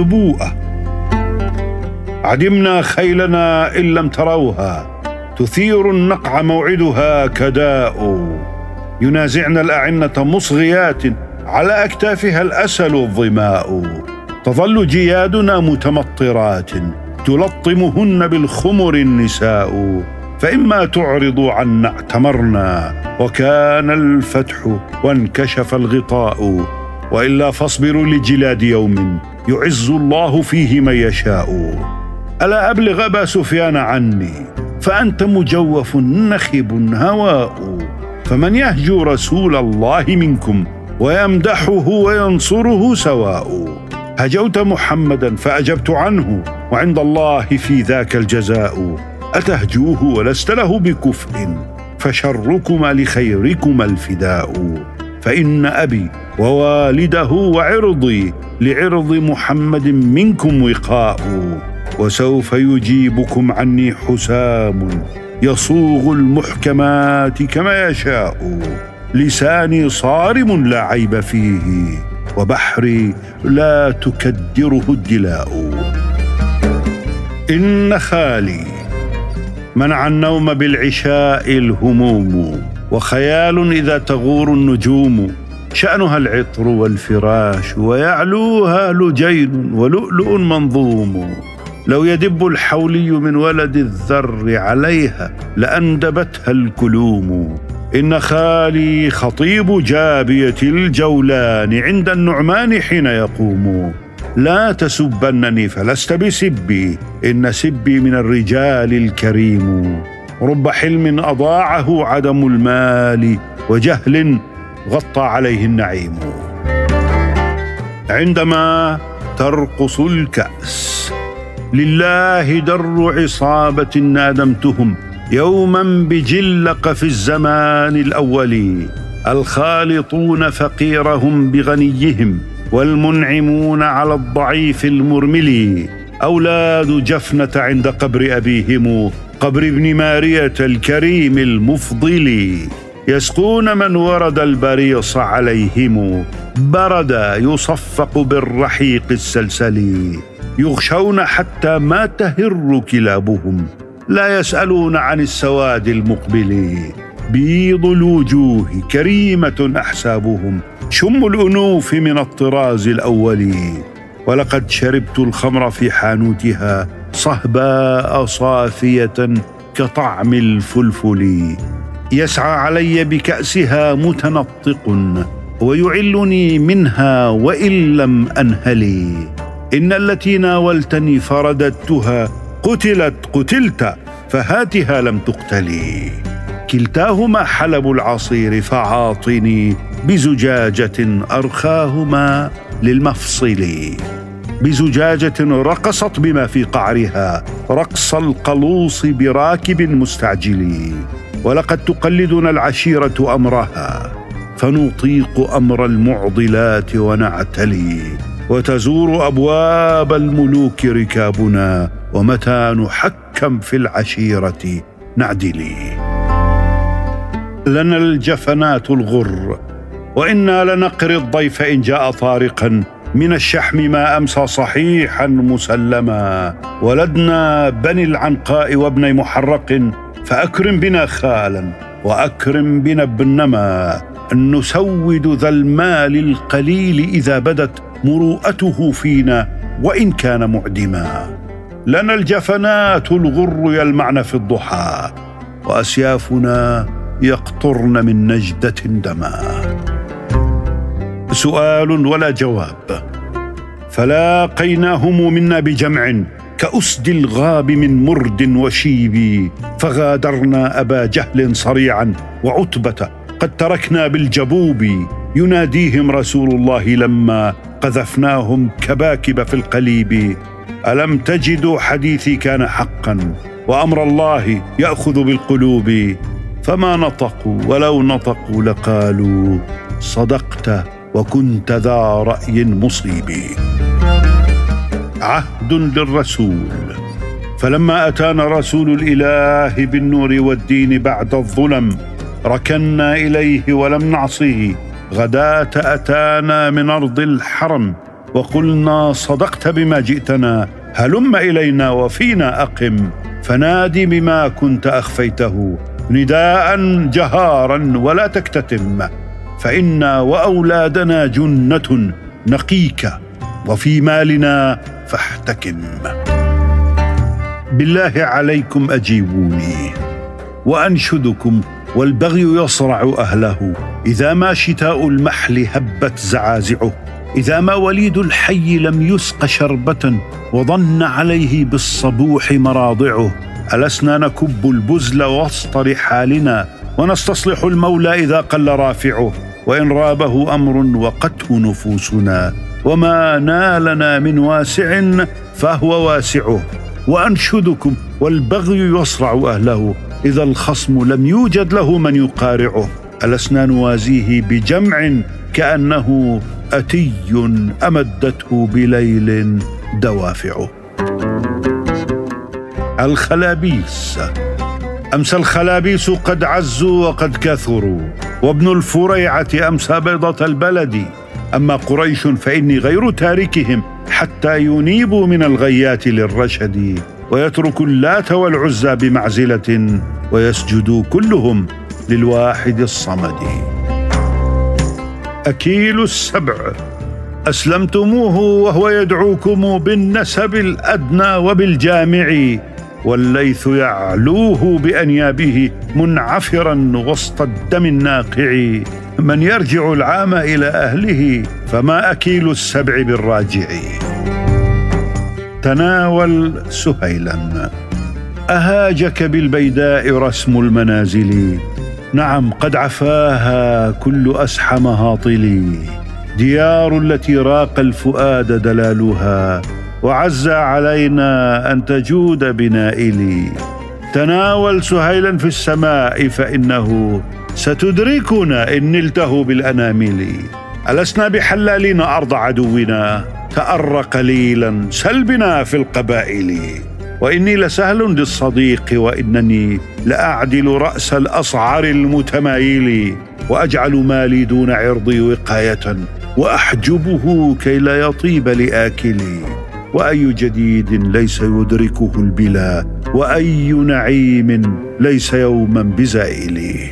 نبوءه عدمنا خيلنا إن لم تروها تثير النقع موعدها كداء. ينازعنا الأعنة مصغيات على أكتافها الأسل الظماء. تظل جيادنا متمطرات تلطمهن بالخمر النساء. فإما تعرضوا عنا اعتمرنا. وكان الفتح وانكشف الغطاء. وإلا فاصبروا لجلاد يوم يعز الله فيه من يشاء. ألا أبلغ أبا سفيان عني؟ فأنت مجوف نخب هواء. فمن يهجو رسول الله منكم ويمدحه وينصره سواء. هجوت محمدا فأجبت عنه وعند الله في ذاك الجزاء. أتهجوه ولست له بكفء؟ فشركما لخيركما الفداء. فإن أبي ووالده وعرضي لعرض محمد منكم وقاء وسوف يجيبكم عني حسام يصوغ المحكمات كما يشاء. لساني صارم لا عيب فيه وبحري لا تكدره الدلاء. إن خالي منع النوم بالعشاء الهموم وخيال إذا تغور النجوم شأنها العطر والفراش ويعلوها لجين ولؤلؤ منظوم. لو يدب الحولي من ولد الذر عليها لأندبتها الكلوم. إن خالي خطيب جابية الجولان عند النعمان حين يقوم. لا تسبنني فلست بسبي إن سبي من الرجال الكريم. رب حلم أضاعه عدم المال وجهل غطى عليه النعيم. عندما ترقص الكأس لله در عصابة نادمتهم يوما بجلق في الزمان الأول. الخالطون فقيرهم بغنيهم والمنعمون على الضعيف المرمل. أولاد جفنة عند قبر أبيهم قبر ابن مارية الكريم المفضل. يسقون من ورد البريص عليهم برد يصفق بالرحيق السلسلي يغشون حتى ما تهر كلابهم لا يسألون عن السواد المقبل. بيض الوجوه كريمة أحسابهم شم الأنوف من الطراز الأول. ولقد شربت الخمر في حانوتها صهباء صافيه كطعم الفلفل. يسعى علي بكأسها متنطق ويعلني منها وإن لم انهلي إن التي ناولتني فرددتها قتلت قتلت فهاتها لم تقتلي كلتاهما حلب العصير فعاطني بزجاجة أرخاهما للمفصل. بزجاجة رقصت بما في قعرها. رقص القلوص براكب مستعجل. ولقد تقلدنا العشيرة أمرها. فنطيق أمر المعضلات ونعتلي. وتزور أبواب الملوك ركابنا. ومتى نحكم في العشيرة نعدلي. لنا الجفنات الغر. وإنا لنقري الضيف إن جاء طارقا. من الشحم ما أمسى صحيحا مسلما. ولدنا بني العنقاء وابني محرق فأكرم بنا خالا وأكرم بنا ابنما نسود ذا المال القليل إذا بدت مروءته فينا وإن كان معدما. لنا الجفنات الغر يلمعن في الضحى وأسيافنا يقطرن من نجدة دما. سؤال ولا جواب. فلاقيناهم منا بجمع كأسد الغاب من مرد وشيب فغادرنا أبا جهل صريعا وعتبة قد تركنا بالجبوب. يناديهم رسول الله لما قذفناهم كباكب في القليب. ألم تجدوا حديثي كان حقا وأمر الله يأخذ بالقلوب؟ فما نطقوا ولو نطقوا لقالوا صدقت وكنت ذا رأي مصيب. عهد للرسول. فلما أتانا رسول الإله بالنور والدين بعد الظلم ركنا إليه ولم نعصه. غداة أتانا من أرض الحرم وقلنا صدقت بما جئتنا هلم إلينا وفينا أقم. فنادي بما كنت أخفيته نداء جهارا ولا تكتتم. فإنا وأولادنا جنة نقيك وفي مالنا فاحتكم. بالله عليكم أجيبوني وأنشدكم والبغي يصرع أهله. إذا ما شتاء المحل هبت زعازعه. إذا ما وليد الحي لم يسق شربة وظن عليه بالصبوح مراضعه. ألسنا نكب البزل وسط رحالنا ونستصلح المولى إذا قل رافعه. وإن رابه أمر وقته نفوسنا وما نالنا من واسع فهو واسعه. وأنشدكم والبغي يصرع أهله. إذا الخصم لم يوجد له من يقارعه. ألسنا نوازيه بجمع كأنه أتي أمدته بليل دوافعه. الخلابيس. امسى الخلابيس قد عزوا وقد كثروا وابن الفريعة أمسى بيضة البلد. أما قريش فإني غير تاركهم حتى ينيبوا من الغيات للرشد ويتركوا اللات والعزى بمعزلة ويسجدوا كلهم للواحد الصمد. أكيل السبع أسلمتموه وهو يدعوكم بالنسب الأدنى وبالجامع. والليث يعلوه بأنيابه منعفرا وسط الدم الناقع. من يرجع العام إلى أهله فما أكيل السبع بالراجع. تناول سهيلا. أهاجك بالبيداء رسم المنازل. نعم قد عفاها كل أسحم هاطل ديار التي راق الفؤاد دلالها. وعز علينا أن تجود بنائلي تناول سهيلا في السماء فإنه ستدركنا إن نلته بالأنامل. ألسنا بحلالين أرض عدونا تأر قليلا سلبنا في القبائل. وإني لسهل للصديق وإنني لأعدل رأس الأصعر المتمايل. وأجعل مالي دون عرضي وقاية وأحجبه كي لا يطيب لآكلي. وأي جديد ليس يدركه البلا وأي نعيم ليس يوما بزائله.